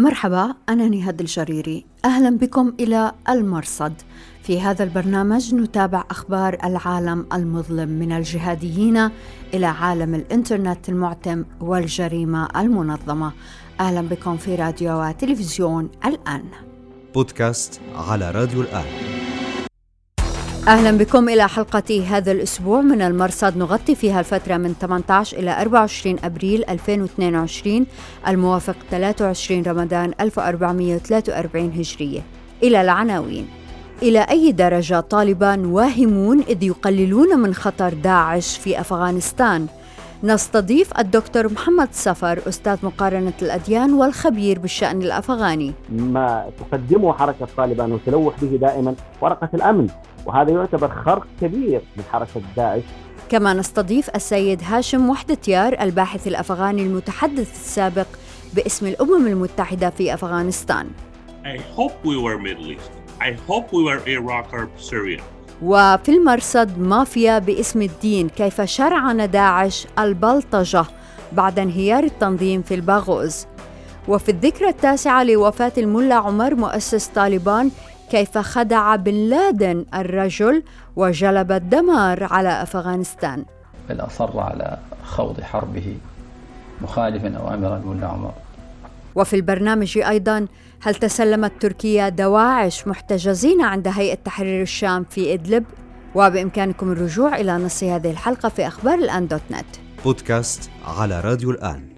مرحبا أنا نهاد الجريري. أهلا بكم إلى المرصد. في هذا البرنامج نتابع أخبار العالم المظلم من الجهاديين إلى عالم الإنترنت المعتم والجريمة المنظمة. أهلا بكم في راديو وتلفزيون الآن. بودكاست على راديو الآن. أهلا بكم إلى حلقة هذا الأسبوع من المرصد. نغطي فيها الفترة من 18 إلى 24 أبريل 2022 الموافق 23 رمضان 1443 هجرية. إلى العناوين. إلى أي درجة طالبان واهمون إذ يقللون من خطر داعش في أفغانستان؟ نستضيف الدكتور محمد سفر أستاذ مقارنة الأديان والخبير بالشأن الأفغاني ما تقدمه حركة طالبان وتلوح به دائما ورقة الأمن وهذا يعتبر خرق كبير من حركة داعش كما نستضيف السيد هاشم وحدتيار الباحث الأفغاني المتحدث السابق باسم الأمم المتحدة في أفغانستان I hope we were Middle East. I hope we were Iraq or Syria. وفي المرصد مافيا باسم الدين كيف شرعن داعش البلطجة بعد انهيار التنظيم في الباغوز وفي الذكرى التاسعة لوفاة الملا عمر مؤسس طالبان كيف خدع بن لادن الرجل وجلب الدمار على أفغانستان. بل أصر على خوض حربه مخالفا اوامر الملا عمر. وفي البرنامج أيضا هل تسلمت تركيا دواعش محتجزين عند هيئة تحرير الشام في إدلب؟ وبإمكانكم الرجوع إلى نص هذه الحلقة في أخبار الآن دوت نت. بودكاست على راديو الآن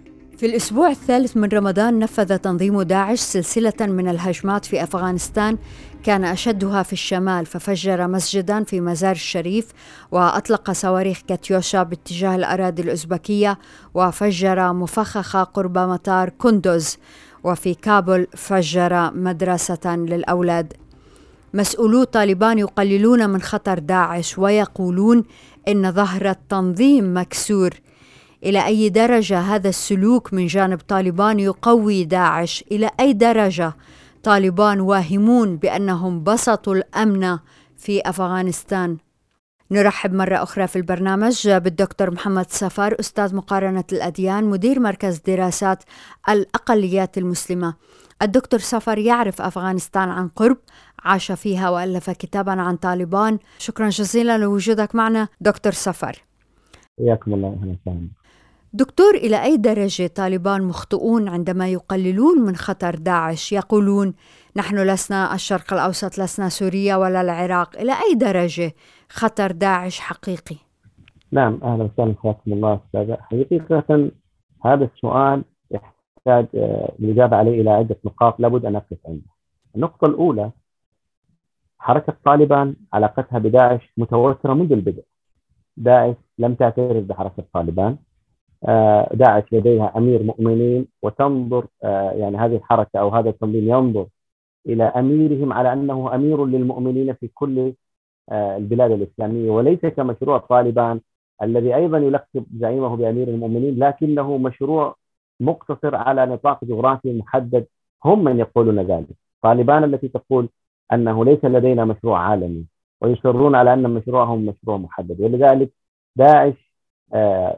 في الأسبوع الثالث من رمضان نفذ تنظيم داعش سلسلة من الهجمات في أفغانستان كان أشدها في الشمال ففجر مسجدا في مزار الشريف وأطلق صواريخ كاتيوشا باتجاه الأراضي الأوزبكية وفجر مفخخة قرب مطار كندوز وفي كابول فجر مدرسة للأولاد. مسؤولو طالبان يقللون من خطر داعش ويقولون إن ظهر التنظيم مكسور. إلى أي درجة هذا السلوك من جانب طالبان يقوي داعش؟ إلى أي درجة؟ طالبان واهمون بأنهم بسطوا الأمن في أفغانستان. نرحب مرة أخرى في البرنامج بالدكتور محمد سفر أستاذ مقارنة الأديان مدير مركز دراسات الأقليات المسلمة. الدكتور سفر يعرف أفغانستان عن قرب عاش فيها وألف كتابا عن طالبان. شكرا جزيلا لوجودك معنا دكتور سفر. حياكم الله أهلا وسهلا. دكتور إلى أي درجة طالبان مخطئون عندما يقللون من خطر داعش يقولون نحن لسنا الشرق الأوسط لسنا سوريا ولا العراق إلى أي درجة خطر داعش حقيقي نعم أهلا وسهلا حياكم الله أستاذ حقيقة هذا السؤال يحتاج آه، الاجابه عليه إلى عدة نقاط لابد أن اقف عندها. النقطة الأولى حركة طالبان علاقتها بداعش متوترة منذ البدء. داعش لم تعترف بحركة طالبان آه، داعش لديها أمير مؤمنين وتنظر آه، يعني هذه الحركة أو هذا التنظيم ينظر إلى أميرهم على أنه أمير للمؤمنين في كل آه، البلاد الإسلامية وليس كمشروع طالبان الذي أيضا يلقب زعيمه بأمير المؤمنين لكنه مشروع مقتصر على نطاق جغرافي محدد هم من يقولون ذلك. طالبان التي تقول أنه ليس لدينا مشروع عالمي ويصرون على أن مشروعهم مشروع محدد ولذلك داعش آه،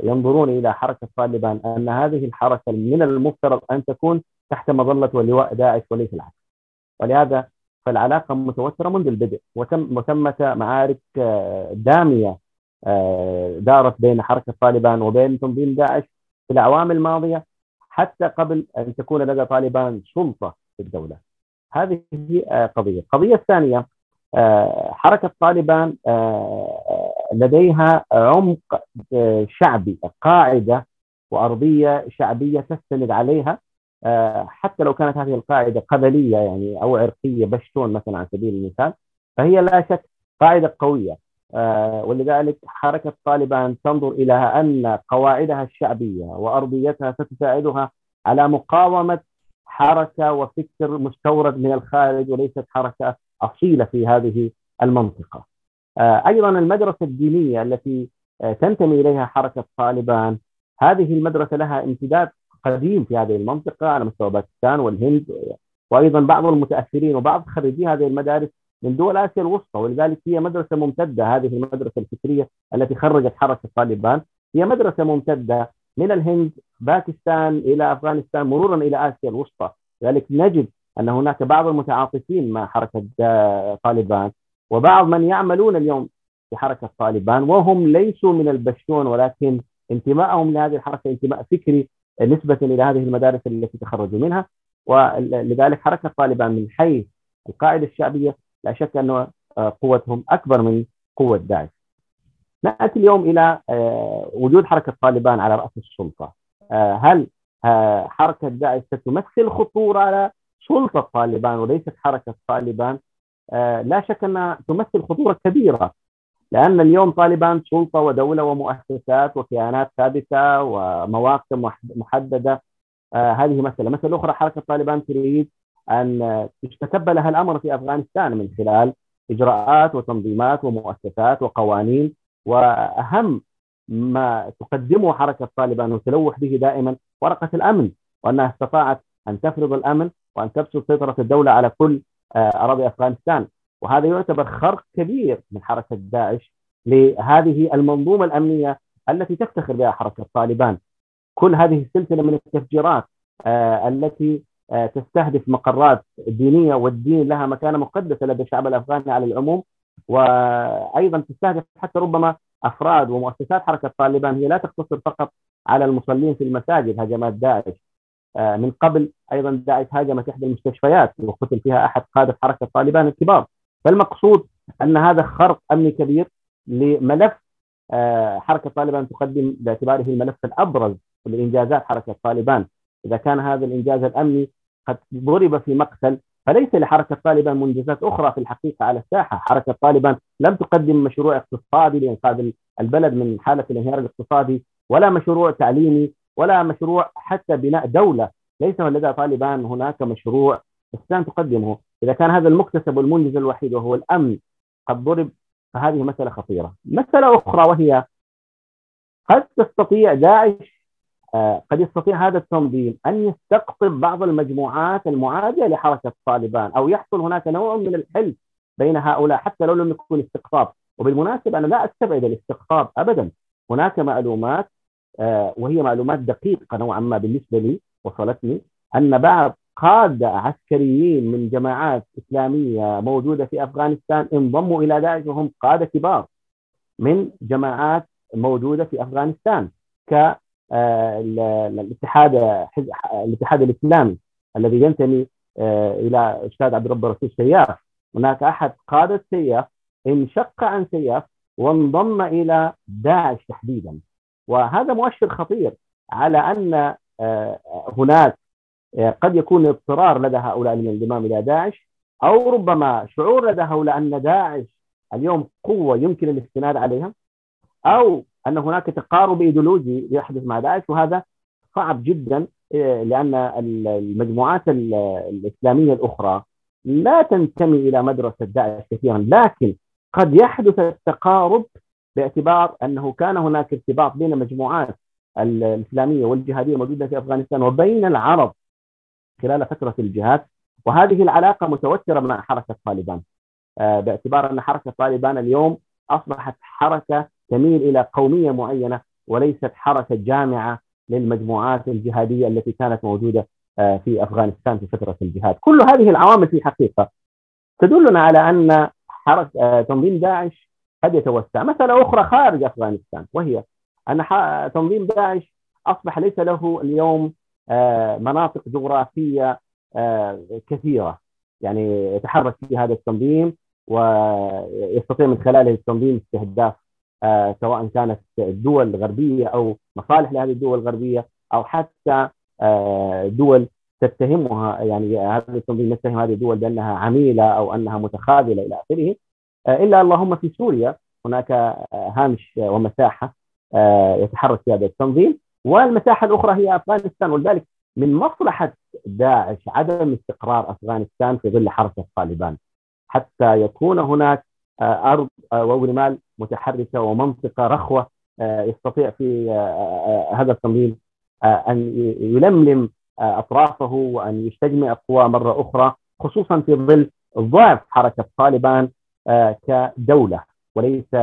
ينظرون إلى حركة طالبان أن هذه الحركة من المفترض أن تكون تحت مظلة ولواء داعش وليس العكس ولهذا فالعلاقة متوترة منذ البدء وتم وثمه معارك آه، داميه آه، دارت بين حركة طالبان وبين تنظيم داعش في الأعوام الماضية حتى قبل أن تكون لدى طالبان سلطة في الدولة. هذه هي قضية، القضية الثانية حركة طالبان لديها عمق شعبي قاعدة وأرضية شعبية تستند عليها حتى لو كانت هذه القاعدة قبلية يعني أو عرقية بشتون مثلا على سبيل المثال فهي لا شك قاعدة قوية ولذلك حركه طالبان تنظر إلى أن قواعدها الشعبية وأرضيتها ستساعدها على مقاومة حركة وفكر مستورد من الخارج وليست حركة أصيلة في هذه المنطقة. أيضا المدرسة الدينية التي تنتمي إليها حركة طالبان هذه المدرسة لها امتداد قديم في هذه المنطقة على مستوى باكستان والهند وأيضا بعض المتأثرين وبعض خريجي هذه المدارس من دول آسيا الوسطى ولذلك هي مدرسة ممتدة هذه المدرسة الفكرية التي خرجت حركة طالبان. هي مدرسة ممتدة من الهند باكستان إلى أفغانستان مرورا إلى آسيا الوسطى. لذلك نجد أن هناك بعض المتعاطفين مع حركة طالبان. وبعض من يعملون اليوم في حركه طالبان وهم ليسوا من البشتون ولكن انتمائهم لهذه الحركة انتماء فكري نسبة إلى هذه المدارس التي تخرجوا منها ولذلك حركة طالبان من حيث القاعدة الشعبية لا شك انه قوتهم أكبر من قوة داعش. نأتي اليوم إلى آه، وجود حركة طالبان على رأس السلطة. آه، هل آه، حركة داعش ستمثل خطورة على سلطة طالبان وليست حركة طالبان؟ لا شك أنها تمثل خطورة كبيرة لأن اليوم طالبان سلطة ودولة ومؤسسات وكيانات ثابتة ومواقف محددة. هذه مسألة، مسألة أخرى حركة طالبان تريد أن تستتب لها الامر في أفغانستان من خلال إجراءات وتنظيمات ومؤسسات وقوانين وأهم ما تقدمه حركة طالبان وتلوح به دائما ورقة الأمن وأنها استطاعت أن تفرض الأمن وأن تبسط سيطره الدولة على كل آه، أراضي أفغانستان. وهذا يعتبر خرق كبير من حركة داعش لهذه المنظومة الأمنية التي تفتخر بها حركة طالبان كل هذه السلسلة من التفجيرات آه، التي آه، تستهدف مقرات دينية والدين لها مكانة مقدسة لدى الشعب الأفغاني على العموم وأيضا تستهدف حتى ربما أفراد ومؤسسات حركة طالبان هي لا تقتصر فقط على المصلين في المساجد هجمات داعش. آه، من قبل أيضا داعش هاجمت إحدى المستشفيات وقتل فيها أحد قادة حركة طالبان الكبار. فالمقصود أن هذا خرق أمني كبير لملف آه، حركة طالبان تقدم باعتباره الملف الأبرز لإنجازات حركة طالبان. إذا كان هذا الإنجاز الأمني قد ضرب في مقتل فليس لحركة طالبان منجزات أخرى في الحقيقة على الساحة، حركة طالبان لم تقدم مشروع اقتصادي لإنقاذ البلد من حالة الانهيار الاقتصادي ولا مشروع تعليمي ولا مشروع حتى بناء دولة، ليس لدى طالبان هناك مشروع السودان تقدمه، إذا كان هذا المكتسب والمنجز الوحيد وهو الأمن قد ضرب فهذه مسألة خطيرة. مسألة أخرى وهي قد تستطيع داعش آه، قد يستطيع هذا التنظيم أن يستقطب بعض المجموعات المعادية لحركة طالبان أو يحصل هناك نوع من الحل بين هؤلاء حتى لو لم يكن استقطاب. وبالمناسبة أنا لا أستبعد الاستقطاب ابدا. هناك معلومات وهي معلومات دقيقة نوعا ما بالنسبة لي وصلتني أن بعض قادة عسكريين من جماعات إسلامية موجودة في أفغانستان انضموا إلى داعش وهم قادة كبار من جماعات موجودة في أفغانستان ك آه، الاتحاد الإسلامي الذي ينتمي آه، إلى أستاذ عبد الرب الرسول سياف. هناك أحد قادة سياف انشق عن سياف وانضم إلى داعش تحديدا. وهذا مؤشر خطير على أن آه، هناك قد يكون اضطرار لدى هؤلاء للانضمام إلى داعش أو ربما شعور لدى هؤلاء أن داعش اليوم قوة يمكن الاستناد عليها أو أن هناك تقارب إيديولوجي يحدث مع داعش. وهذا صعب جدا إيه، لأن المجموعات الإسلامية الأخرى لا تنتمي إلى مدرسة داعش كثيرا لكن قد يحدث التقارب باعتبار أنه كان هناك ارتباط بين المجموعات الإسلامية والجهادية الموجودة في أفغانستان وبين العرب خلال فترة الجهاد وهذه العلاقة متوترة مع حركة طالبان. آه، باعتبار أن حركة طالبان اليوم أصبحت حركة تميل إلى قومية معينة وليست حركة جامعة للمجموعات الجهادية التي كانت موجودة آه، في أفغانستان في فترة الجهاد، كل هذه العوامل في الحقيقة تدلنا على أن حركه آه، تنظيم داعش قد يتوسع، مسألة أخرى خارج أفغانستان وهي أن تنظيم داعش أصبح ليس له اليوم آه، مناطق جغرافية كثيرة. يعني يتحرك في هذا التنظيم ويستطيع من خلاله التنظيم استهداف آه، سواء كانت الدول الغربيه أو مصالح لهذه الدول الغربية أو حتى آه، دول تتهمها. يعني هذا التنظيم يتهم هذه الدول بأنها عميلة أو أنها متخاذلة إلى آخره. آه، إلا اللهم في سوريا هناك هامش ومساحة يتحرك في هذا التنظيم والمساحة الأخرى هي أفغانستان ولذلك من مصلحة داعش عدم استقرار أفغانستان في ظل حركة طالبان حتى يكون هناك أرض ورمال متحركة ومنطقة رخوة آه، يستطيع في آه، آه، هذا التنظيم أن يلملم أطرافه وأن يستجمع قوى مرة أخرى خصوصا في ظل ضعف حركة طالبان كدولة وليس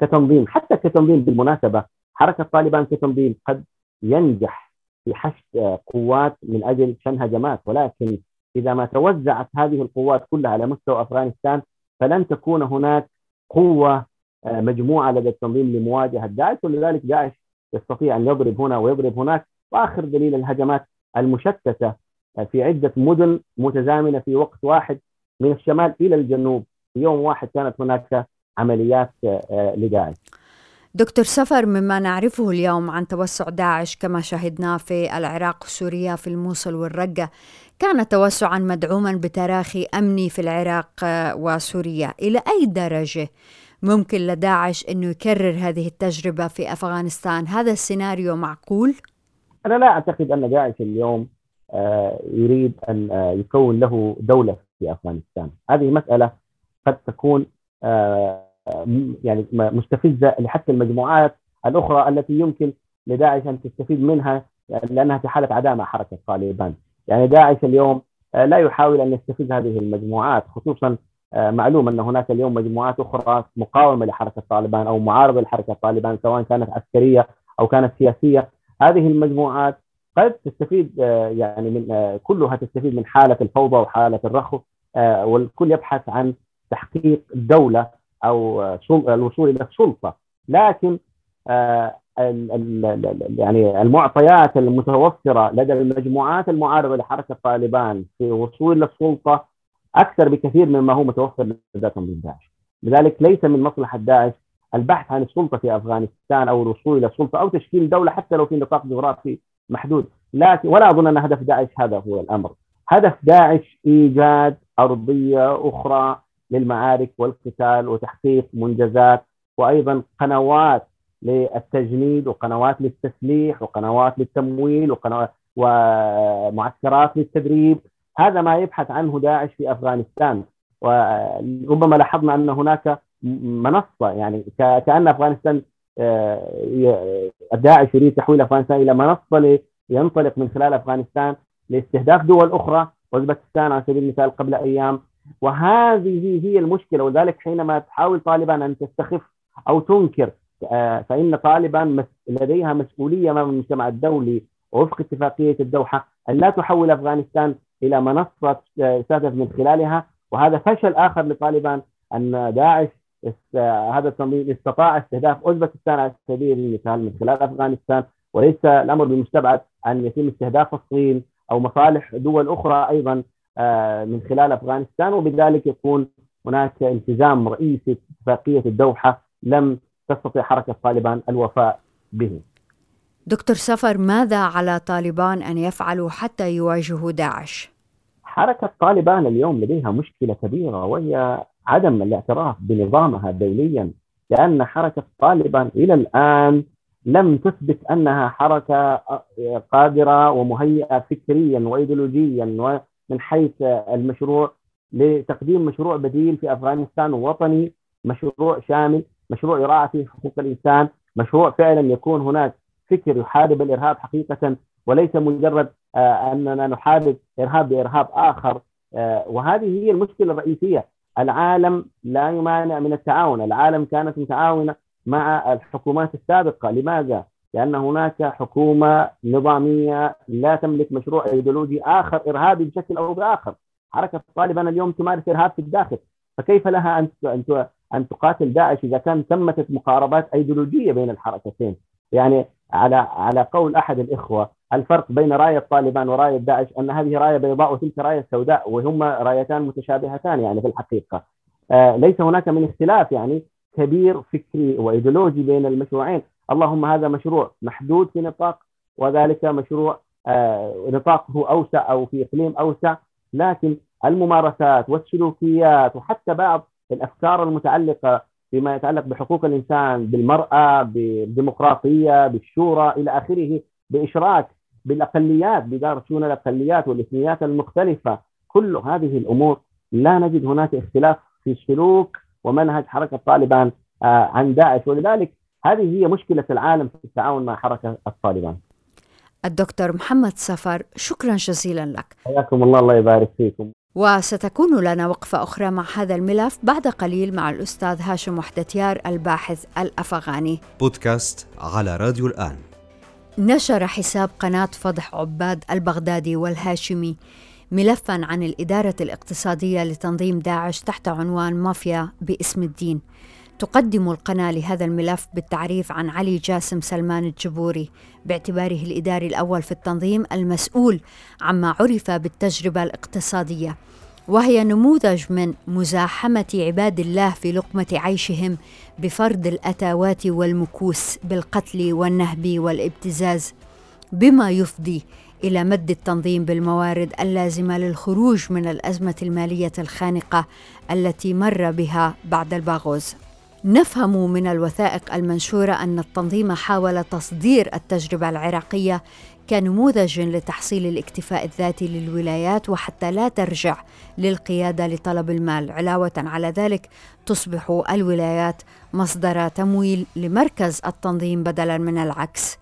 كتنظيم. حتى كتنظيم بالمناسبة حركة طالبان كتنظيم قد ينجح في حشد قوات من أجل شن هجمات ولكن إذا ما توزعت هذه القوات كلها على مستوى أفغانستان فلن تكون هناك قوة آه، مجموعة لدى التنظيم لمواجهة. داعش ولذلك داعش يستطيع أن يضرب هنا ويضرب هناك. وآخر دليل الهجمات المشتتة آه، في عدة مدن متزامنة في وقت واحد من الشمال إلى الجنوب. في يوم واحد كانت هناك عمليات آه، لداعش دكتور سفر مما نعرفه اليوم عن توسع داعش كما شاهدناه في العراق وسوريا في الموصل والرقة كان توسعا مدعوما بتراخي أمني في العراق وسوريا. إلى أي درجة ممكن لداعش أنه يكرر هذه التجربة في أفغانستان؟ هذا السيناريو معقول؟ أنا لا أعتقد أن داعش اليوم آه، يريد أن آه، يكون له دولة في أفغانستان. هذه مسألة قد تكون آه، يعني مستفزه لحتى المجموعات الأخرى التي يمكن لداعش أن تستفيد منها لأنها في حالة عداء مع حركة طالبان. يعني داعش اليوم آه، لا يحاول أن يستفز هذه المجموعات خصوصا آه، معلوم أن هناك اليوم مجموعات أخرى مقاومة لحركة طالبان أو معارضة لحركة طالبان سواء كانت عسكرية أو كانت سياسية، هذه المجموعات قد تستفيد يعني من كلها تستفيد من حالة الفوضى وحالة الرخو والكل يبحث عن تحقيق الدولة أو الوصول إلى السلطة. لكن آه، يعني المعطيات المتوفرة لدى المجموعات المعارضة لحركة طالبان في الوصول للسلطة أكثر بكثير مما هو متوفر لدى تنظيم داعش لذلك ليس من مصلحة داعش البحث عن السلطة في أفغانستان أو الوصول إلى السلطة أو تشكيل دولة حتى لو في نطاق جغرافي محدود. لكن ولا أظن أن هدف داعش هذا هو الأمر. هدف داعش إيجاد أرضية أخرى للمعارك والقتال وتحقيق منجزات وأيضا قنوات للتجنيد وقنوات للتسليح وقنوات للتمويل وقنوات ومعسكرات للتدريب. هذا ما يبحث عنه داعش في أفغانستان. وربما لاحظنا أن هناك منصة يعني كأن أفغانستان آه، داعش يريد تحويل أفغانستان إلى منصة ينطلق من خلال أفغانستان لاستهداف دول أخرى. أوزبكستان على سبيل المثال قبل أيام وهذه هي المشكلة. ولذلك حينما تحاول طالبان أن تستخف أو تنكر آه، فإن طالبان لديها مسؤولية أمام المجتمع الدولي وفق اتفاقية الدوحة أن لا تحول أفغانستان إلى منصة تستهدف من خلالها. وهذا فشل آخر لطالبان أن داعش هذا التنظيم استطاع استهداف اوزبكستان على سبيل المثال من خلال أفغانستان. وليس الأمر بمستبعد أن يتم استهداف الصين أو مصالح دول أخرى أيضا آه، من خلال أفغانستان وبذلك يكون هناك التزام رئيسي في اتفاقية الدوحة لم تستطيع حركة طالبان الوفاء به. دكتور سفر ماذا على طالبان أن يفعلوا حتى يواجهوا داعش؟ حركة طالبان اليوم لديها مشكلة كبيرة وهي عدم الاعتراف بنظامها دوليا لأن حركة طالبان إلى الآن لم تثبت أنها حركة قادرة ومهيئة فكريا وايديولوجيا من حيث المشروع لتقديم مشروع بديل في أفغانستان وطني مشروع شامل مشروع يراعى فيه حقوق الإنسان مشروع فعلا يكون هناك فكر يحارب الإرهاب حقيقة وليس مجرد آه، أننا نحارب إرهاب بإرهاب آخر. آه، وهذه هي المشكلة الرئيسية. العالم لا يمانع من التعاون. العالم كانت متعاونة مع الحكومات السابقة. لماذا؟ لأن هناك حكومة نظامية لا تملك مشروع إيديولوجي آخر إرهابي بشكل أو بآخر. حركة طالبان اليوم تمارس إرهاب في الداخل. فكيف لها أن أن أن تقاتل داعش إذا كان تمت مقاربات إيديولوجية بين الحركتين؟ يعني على على قول أحد الإخوة الفرق بين راية طالبان وراية داعش أن هذه راية بيضاء وتلك راية سوداء وهما رايتان متشابهتان يعني في الحقيقة. آه ليس هناك من اختلاف يعني كبير فكري وإيديولوجي بين المشروعين. اللهم هذا مشروع محدود في نطاق وذلك مشروع آه، نطاقه أوسع أو في إقليم أوسع. لكن الممارسات والسلوكيات وحتى بعض الأفكار المتعلقة فيما يتعلق بحقوق الإنسان بالمرأة بالديمقراطية بالشورى إلى آخره بإشراك بالأقليات بدار شؤون الأقليات والإثنيات المختلفة. كل هذه الأمور لا نجد هناك اختلاف في سلوك ومنهج حركة طالبان آه، عن داعش. ولذلك هذه هي مشكلة العالم في التعاون مع حركة الطالبان. الدكتور محمد سفر شكرا جزيلا لك. حياكم الله الله يبارك فيكم. وستكون لنا وقفة أخرى مع هذا الملف بعد قليل مع الأستاذ هاشم وحدتيار الباحث الأفغاني. بودكاست على راديو الآن. نشر حساب قناة فضح عباد البغدادي والهاشمي ملفا عن الإدارة الاقتصادية لتنظيم داعش تحت عنوان مافيا باسم الدين. تقدم القناة لهذا الملف بالتعريف عن علي جاسم سلمان الجبوري باعتباره الإداري الأول في التنظيم المسؤول عما عرف بالتجربة الاقتصادية. وهي نموذج من مزاحمة عباد الله في لقمة عيشهم بفرض الأتاوات والمكوس بالقتل والنهب والابتزاز بما يفضي إلى مد التنظيم بالموارد اللازمة للخروج من الأزمة المالية الخانقة التي مر بها بعد الباغوز. نفهم من الوثائق المنشورة أن التنظيم حاول تصدير التجربة العراقية كنموذج لتحصيل الاكتفاء الذاتي للولايات وحتى لا ترجع للقيادة لطلب المال علاوة على ذلك تصبح الولايات مصدر تمويل لمركز التنظيم بدلا من العكس.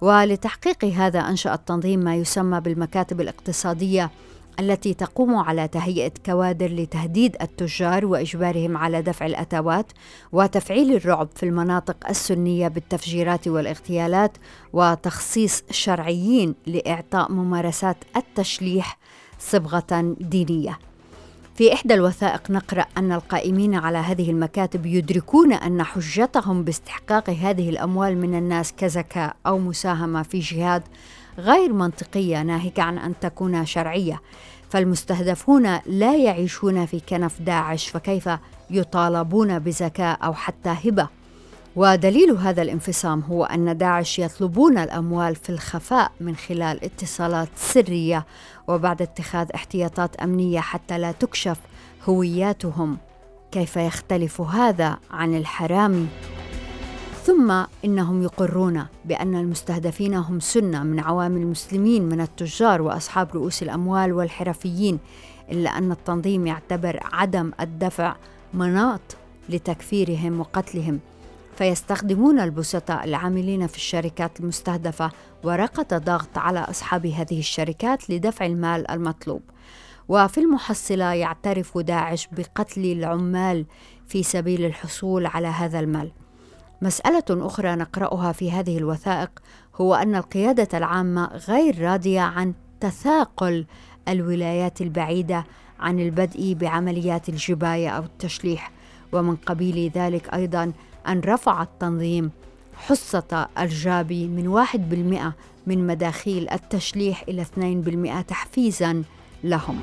ولتحقيق هذا أنشأ التنظيم ما يسمى بالمكاتب الاقتصادية التي تقوم على تهيئة كوادر لتهديد التجار وإجبارهم على دفع الاتاوات وتفعيل الرعب في المناطق السنية بالتفجيرات والاغتيالات وتخصيص شرعيين لإعطاء ممارسات التشليح صبغة دينية. في إحدى الوثائق نقرأ أن القائمين على هذه المكاتب يدركون أن حجتهم باستحقاق هذه الأموال من الناس كزكاة أو مساهمة في جهاد غير منطقية ناهيك عن أن تكون شرعية. فالمستهدفون لا يعيشون في كنف داعش فكيف يطالبون بزكاة أو حتى هبة؟ ودليل هذا الانفصام هو أن داعش يطلبون الأموال في الخفاء من خلال اتصالات سرية وبعد اتخاذ احتياطات أمنية حتى لا تكشف هوياتهم. كيف يختلف هذا عن الحرامي؟ ثم إنهم يقرون بأن المستهدفين هم سنة من عوام المسلمين من التجار وأصحاب رؤوس الأموال والحرفيين إلا أن التنظيم يعتبر عدم الدفع مناط لتكفيرهم وقتلهم. فيستخدمون البسطاء العاملين في الشركات المستهدفة ورقة ضغط على أصحاب هذه الشركات لدفع المال المطلوب. وفي المحصلة يعترف داعش بقتل العمال في سبيل الحصول على هذا المال. مسألة أخرى نقرأها في هذه الوثائق هو أن القيادة العامة غير راضية عن تثاقل الولايات البعيدة عن البدء بعمليات الجباية أو التشليح ومن قبيل ذلك أيضا أن رفع التنظيم حصة الجابي من واحد بالمئة من مداخيل التشليح إلى 2% تحفيزا لهم.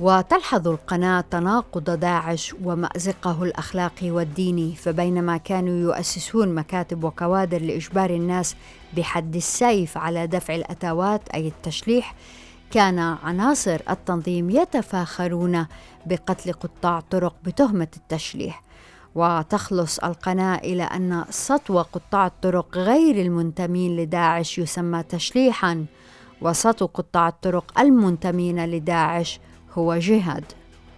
وتلحظ القناة تناقض داعش ومأزقه الأخلاقي والديني فبينما كانوا يؤسسون مكاتب وكوادر لإجبار الناس بحد السيف على دفع الأتاوات أي التشليح كان عناصر التنظيم يتفاخرون بقتل قطاع طرق بتهمة التشليح. وتخلص القناة إلى أن سطو قطاع الطرق غير المنتمين لداعش يسمى تشليحا. وسطو قطاع الطرق المنتمين لداعش هو جهاد.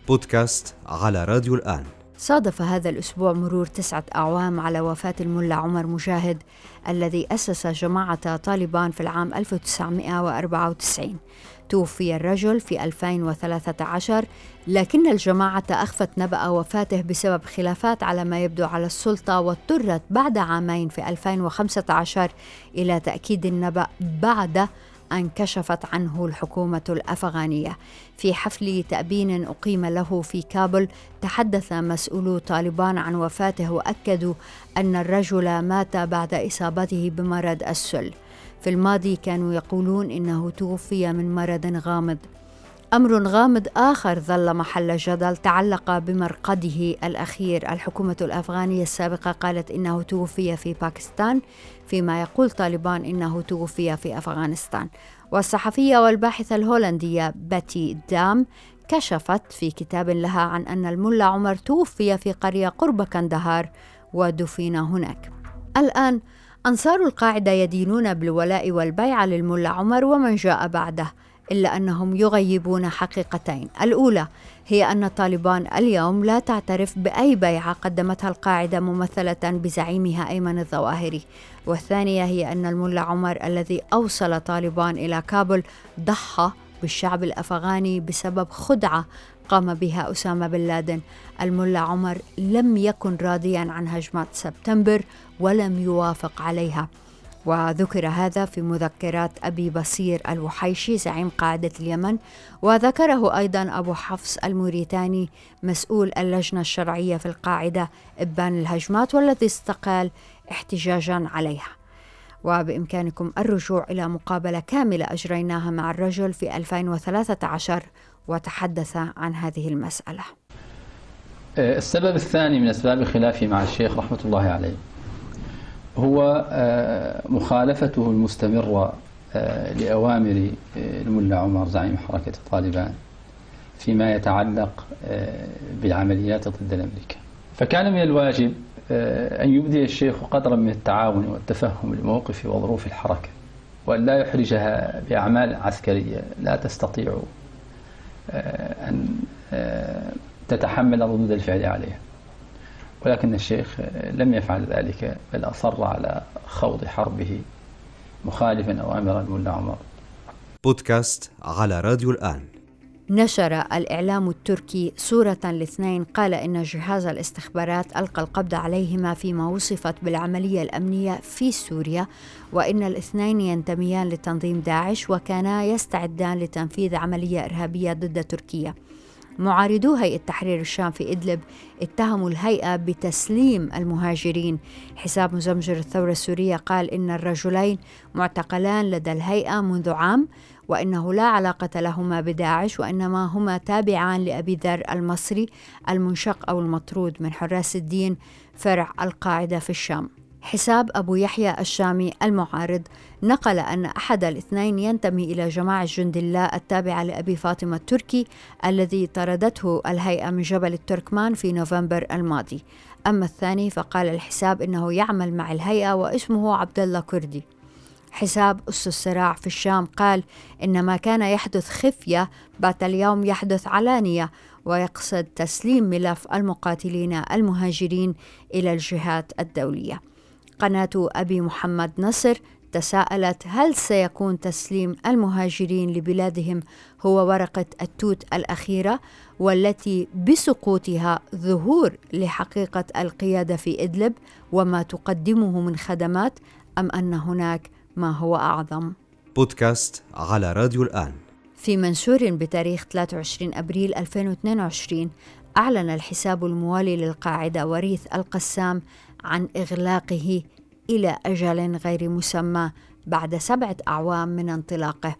بودكاست على راديو الآن. صادف هذا الأسبوع مرور تسعة أعوام على وفاة الملا عمر مجاهد الذي أسس جماعة طالبان في العام 1994 توفي الرجل في 2013 لكن الجماعة أخفت نبأ وفاته بسبب خلافات على ما يبدو على السلطة واضطرت بعد عامين في 2015 إلى تأكيد النبأ بعد أن كشفت عنه الحكومة الأفغانية. في حفل تأبين أقيم له في كابل تحدث مسؤولو طالبان عن وفاته وأكدوا أن الرجل مات بعد إصابته بمرض السل. في الماضي كانوا يقولون إنه توفي من مرض غامض. أمر غامض آخر ظل محل جدل تعلق بمرقده الأخير. الحكومة الأفغانية السابقة قالت إنه توفي في باكستان فيما يقول طالبان إنه توفي في أفغانستان. والصحفية والباحثة الهولندية باتي دام كشفت في كتاب لها عن أن الملا عمر توفي في قرية قرب كندهار ودفن هناك. الآن أنصار القاعدة يدينون بالولاء والبيعة للملا عمر ومن جاء بعده. إلا أنهم يغيبون حقيقتين. الأولى هي أن طالبان اليوم لا تعترف بأي بيعة قدمتها القاعدة ممثلة بزعيمها أيمن الظواهري. والثانية هي أن الملا عمر الذي أوصل طالبان إلى كابل ضحى بالشعب الأفغاني بسبب خدعة قام بها أسامة بن لادن. الملا عمر لم يكن راضيا عن هجمات سبتمبر ولم يوافق عليها. وذكر هذا في مذكرات أبي بصير الوحيشي زعيم قاعدة اليمن وذكره أيضا أبو حفص الموريتاني مسؤول اللجنة الشرعية في القاعدة إبان الهجمات والذي استقال احتجاجا عليها. وبإمكانكم الرجوع إلى مقابلة كاملة أجريناها مع الرجل في 2013 وتحدث عن هذه المسألة. آه، السبب الثاني من أسباب خلافي مع الشيخ رحمة الله عليه. هو آه، مخالفته المستمرة آه، لأوامر الملا عمر زعيم حركة طالبان فيما يتعلق بالعمليات ضد الأمريكان فكان من الواجب أن يبدي الشيخ قدرا من التعاون والتفهم لموقف وظروف الحركة وأن لا يحرجها بأعمال عسكرية. لا تستطيع أن تتحمل ردود الفعل عليها. ولكن الشيخ لم يفعل ذلك بل أصر على خوض حربه مخالفا أوامر الملا عمر بودكاست على راديو الآن. نشر الإعلام التركي صورة لاثنين قال إن جهاز الاستخبارات ألقى القبض عليهما فيما وصفت بالعملية الأمنية في سوريا وإن الاثنين ينتميان لتنظيم داعش وكانا يستعدان لتنفيذ عملية إرهابية ضد تركيا. معارضو هيئة تحرير الشام في إدلب اتهموا الهيئة بتسليم المهاجرين. حساب مزمجر الثورة السورية قال إن الرجلين معتقلان لدى الهيئة منذ عام وإنه لا علاقة لهما بداعش وإنما هما تابعان لأبي ذر المصري المنشق أو المطرود من حراس الدين فرع القاعدة في الشام. حساب أبو يحيى الشامي المعارض. نقل أن أحد الاثنين ينتمي إلى جماعة جند الله التابعة لأبي فاطمة التركي الذي طردته الهيئة من جبل التركمان في نوفمبر الماضي. أما الثاني فقال الحساب إنه يعمل مع الهيئة واسمه عبد الله كردي. حساب أس الصراع في الشام قال إن ما كان يحدث خفية بات اليوم يحدث علانية ويقصد تسليم ملف المقاتلين المهاجرين إلى الجهات الدولية. قناة أبي محمد نصر تساءلت هل سيكون تسليم المهاجرين لبلادهم هو ورقة التوت الأخيرة والتي بسقوطها ظهور لحقيقة القيادة في إدلب وما تقدمه من خدمات أم أن هناك ما هو أعظم؟ بودكاست على راديو الآن. في منشور بتاريخ 23 أبريل 2022 أعلن الحساب الموالي للقاعدة وريث القسام عن إغلاقه إلى أجل غير مسمى بعد سبعة أعوام من انطلاقه.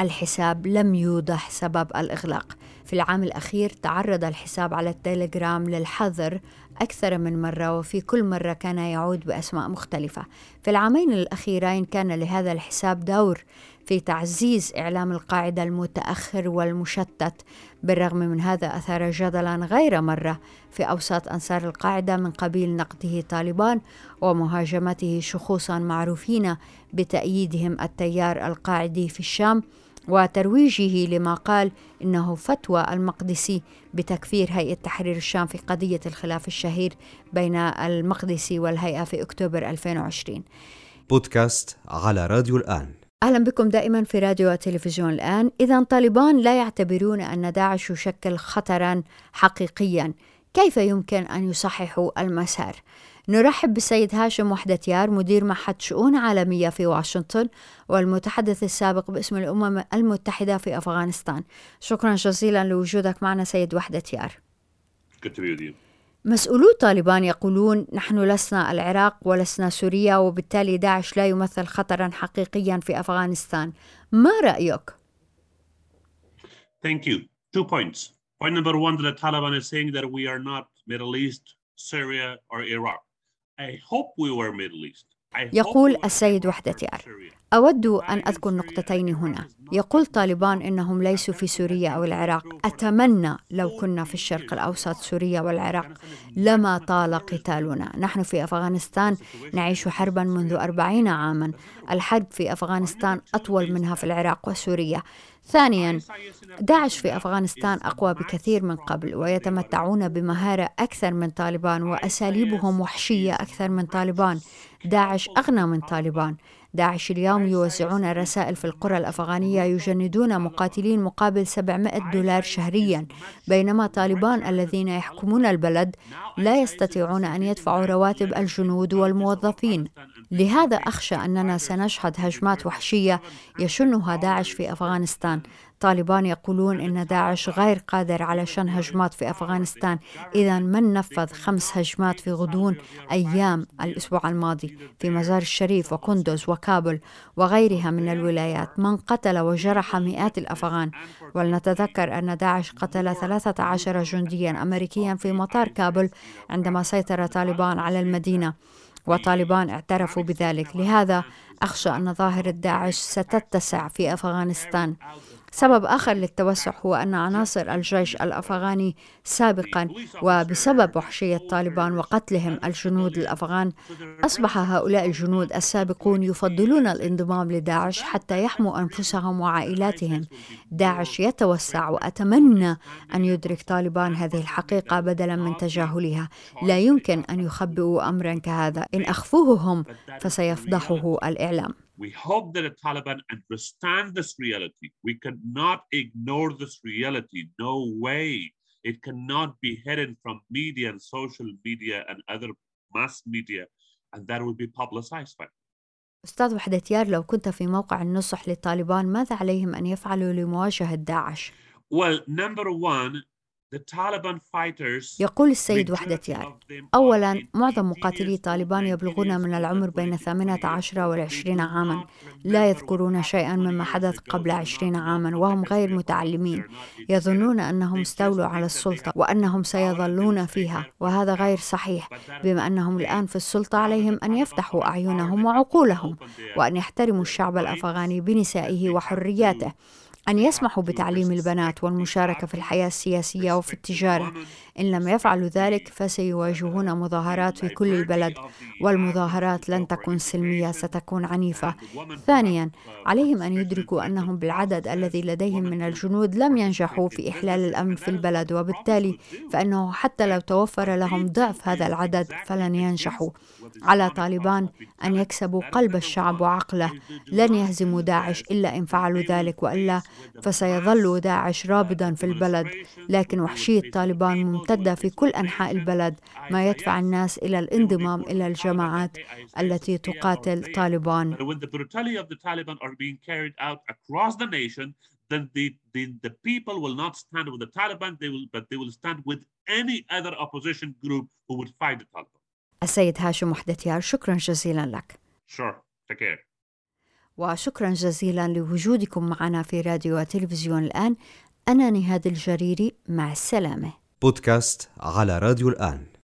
الحساب لم يوضح سبب الإغلاق. في العام الأخير تعرض الحساب على التليجرام للحظر أكثر من مرة وفي كل مرة كان يعود بأسماء مختلفة. في العامين الأخيرين كان لهذا الحساب دور. في تعزيز إعلام القاعدة المتأخر والمشتت بالرغم من هذا أثار جدلا غير مرة في أوساط أنصار القاعدة من قبيل نقده طالبان ومهاجمته شخوصا معروفين بتأييدهم التيار القاعدي في الشام وترويجه لما قال إنه فتوى المقدسي بتكفير هيئة تحرير الشام في قضية الخلاف الشهير بين المقدسي والهيئة في أكتوبر 2020. بودكاست على راديو الآن. أهلا بكم دائما في راديو وتلفزيون الآن، اذا طالبان لا يعتبرون أن داعش يشكل خطرا حقيقيا، كيف يمكن أن يصححوا المسار؟ نرحب بالسيد هاشم وحدتيار مدير معهد شؤون عالمية في واشنطن والمتحدث السابق باسم الأمم المتحدة في أفغانستان. شكرا جزيلا لوجودك معنا سيد وحدتيار مسؤولو طالبان يقولون نحن لسنا العراق ولسنا سوريا وبالتالي داعش لا يمثل خطرا حقيقيا في أفغانستان ما رأيك؟ Thank you. Two points. Point number one, the Taliban is saying that we are not Middle East, Syria, or Iraq. يقول السيد وحدتيار. أود أن أذكر نقطتين هنا. يقول طالبان إنهم ليسوا في سوريا أو العراق. أتمنى لو كنا في الشرق الأوسط سوريا والعراق لما طال قتالنا. نحن في أفغانستان نعيش حربا منذ أربعين عاما. الحرب في أفغانستان أطول منها في العراق وسوريا. ثانيا داعش في أفغانستان أقوى بكثير من قبل ويتمتعون بمهارة أكثر من طالبان وأساليبهم وحشية أكثر من طالبان. داعش أغنى من طالبان. داعش اليوم يوزعون رسائل في القرى الأفغانية يجندون مقاتلين مقابل 700 دولار شهريا. بينما طالبان الذين يحكمون البلد لا يستطيعون أن يدفعوا رواتب الجنود والموظفين. لهذا أخشى أننا سنشهد هجمات وحشية يشنها داعش في أفغانستان. طالبان يقولون إن داعش غير قادر على شن هجمات في أفغانستان. إذا من نفذ خمس هجمات في غضون أيام الأسبوع الماضي في مزار الشريف وكندوز وكابل وغيرها من الولايات. من قتل وجرح مئات الأفغان. ولنتذكر أن داعش قتل 13 جنديا أمريكيا في مطار كابل عندما سيطر طالبان على المدينة. وطالبان اعترفوا بذلك. لهذا أخشى أن ظاهرة داعش ستتسع في أفغانستان. سبب آخر للتوسع هو أن عناصر الجيش الأفغاني سابقا وبسبب وحشية طالبان وقتلهم الجنود الأفغان أصبح هؤلاء الجنود السابقون يفضلون الانضمام لداعش حتى يحموا أنفسهم وعائلاتهم. داعش يتوسع وأتمنى أن يدرك طالبان هذه الحقيقة بدلا من تجاهلها. لا يمكن أن يخبئوا أمرا كهذا. إن أخفوه هم فسيفضحه الإعلام. We hope that the Taliban understand this reality. We cannot ignore this reality. No way. It cannot be hidden from media and social media and other mass media, and that will be publicized. أستاذ وحدتيار لو كنت في موقع النصح للطالبان ماذا عليهم أن يفعلوا لمواجهة داعش؟ Well, number one, يقول السيد وحدتيار أولا معظم مقاتلي طالبان يبلغون من العمر بين 18 والعشرين عاما. لا يذكرون شيئا مما حدث قبل عشرين عاما وهم غير متعلمين. يظنون أنهم استولوا على السلطة وأنهم سيظلون فيها. وهذا غير صحيح بما أنهم الآن في السلطة عليهم أن يفتحوا أعينهم وعقولهم وأن يحترموا الشعب الأفغاني بنسائه وحرياته. أن يسمحوا بتعليم البنات والمشاركة في الحياة السياسية وفي التجارة. إن لم يفعلوا ذلك فسيواجهون مظاهرات في كل البلد والمظاهرات لن تكون سلمية ستكون عنيفة. ثانيا عليهم أن يدركوا أنهم بالعدد الذي لديهم من الجنود لم ينجحوا في إحلال الأمن في البلد وبالتالي فإنه حتى لو توفر لهم ضعف هذا العدد فلن ينجحوا. على طالبان أن يكسبوا قلب الشعب وعقله. لن يهزموا داعش إلا إن فعلوا ذلك وإلا فسيظل داعش رابضا في البلد لكن وحشية طالبان ممتدة في كل أنحاء البلد ما يدفع الناس إلى الانضمام إلى الجماعات التي تقاتل طالبان then the, the, the people will not stand with the Taliban, they will, but they will stand with any other opposition group who would fight the Taliban. السيد هاشم وحدتيار شكرا جزيلا لك. Sure, take care. وشكرا جزيلا لوجودكم معنا في راديو وتلفزيون الآن. أنا نهاد الجريري مع السلامة. بودكاست على راديو الآن.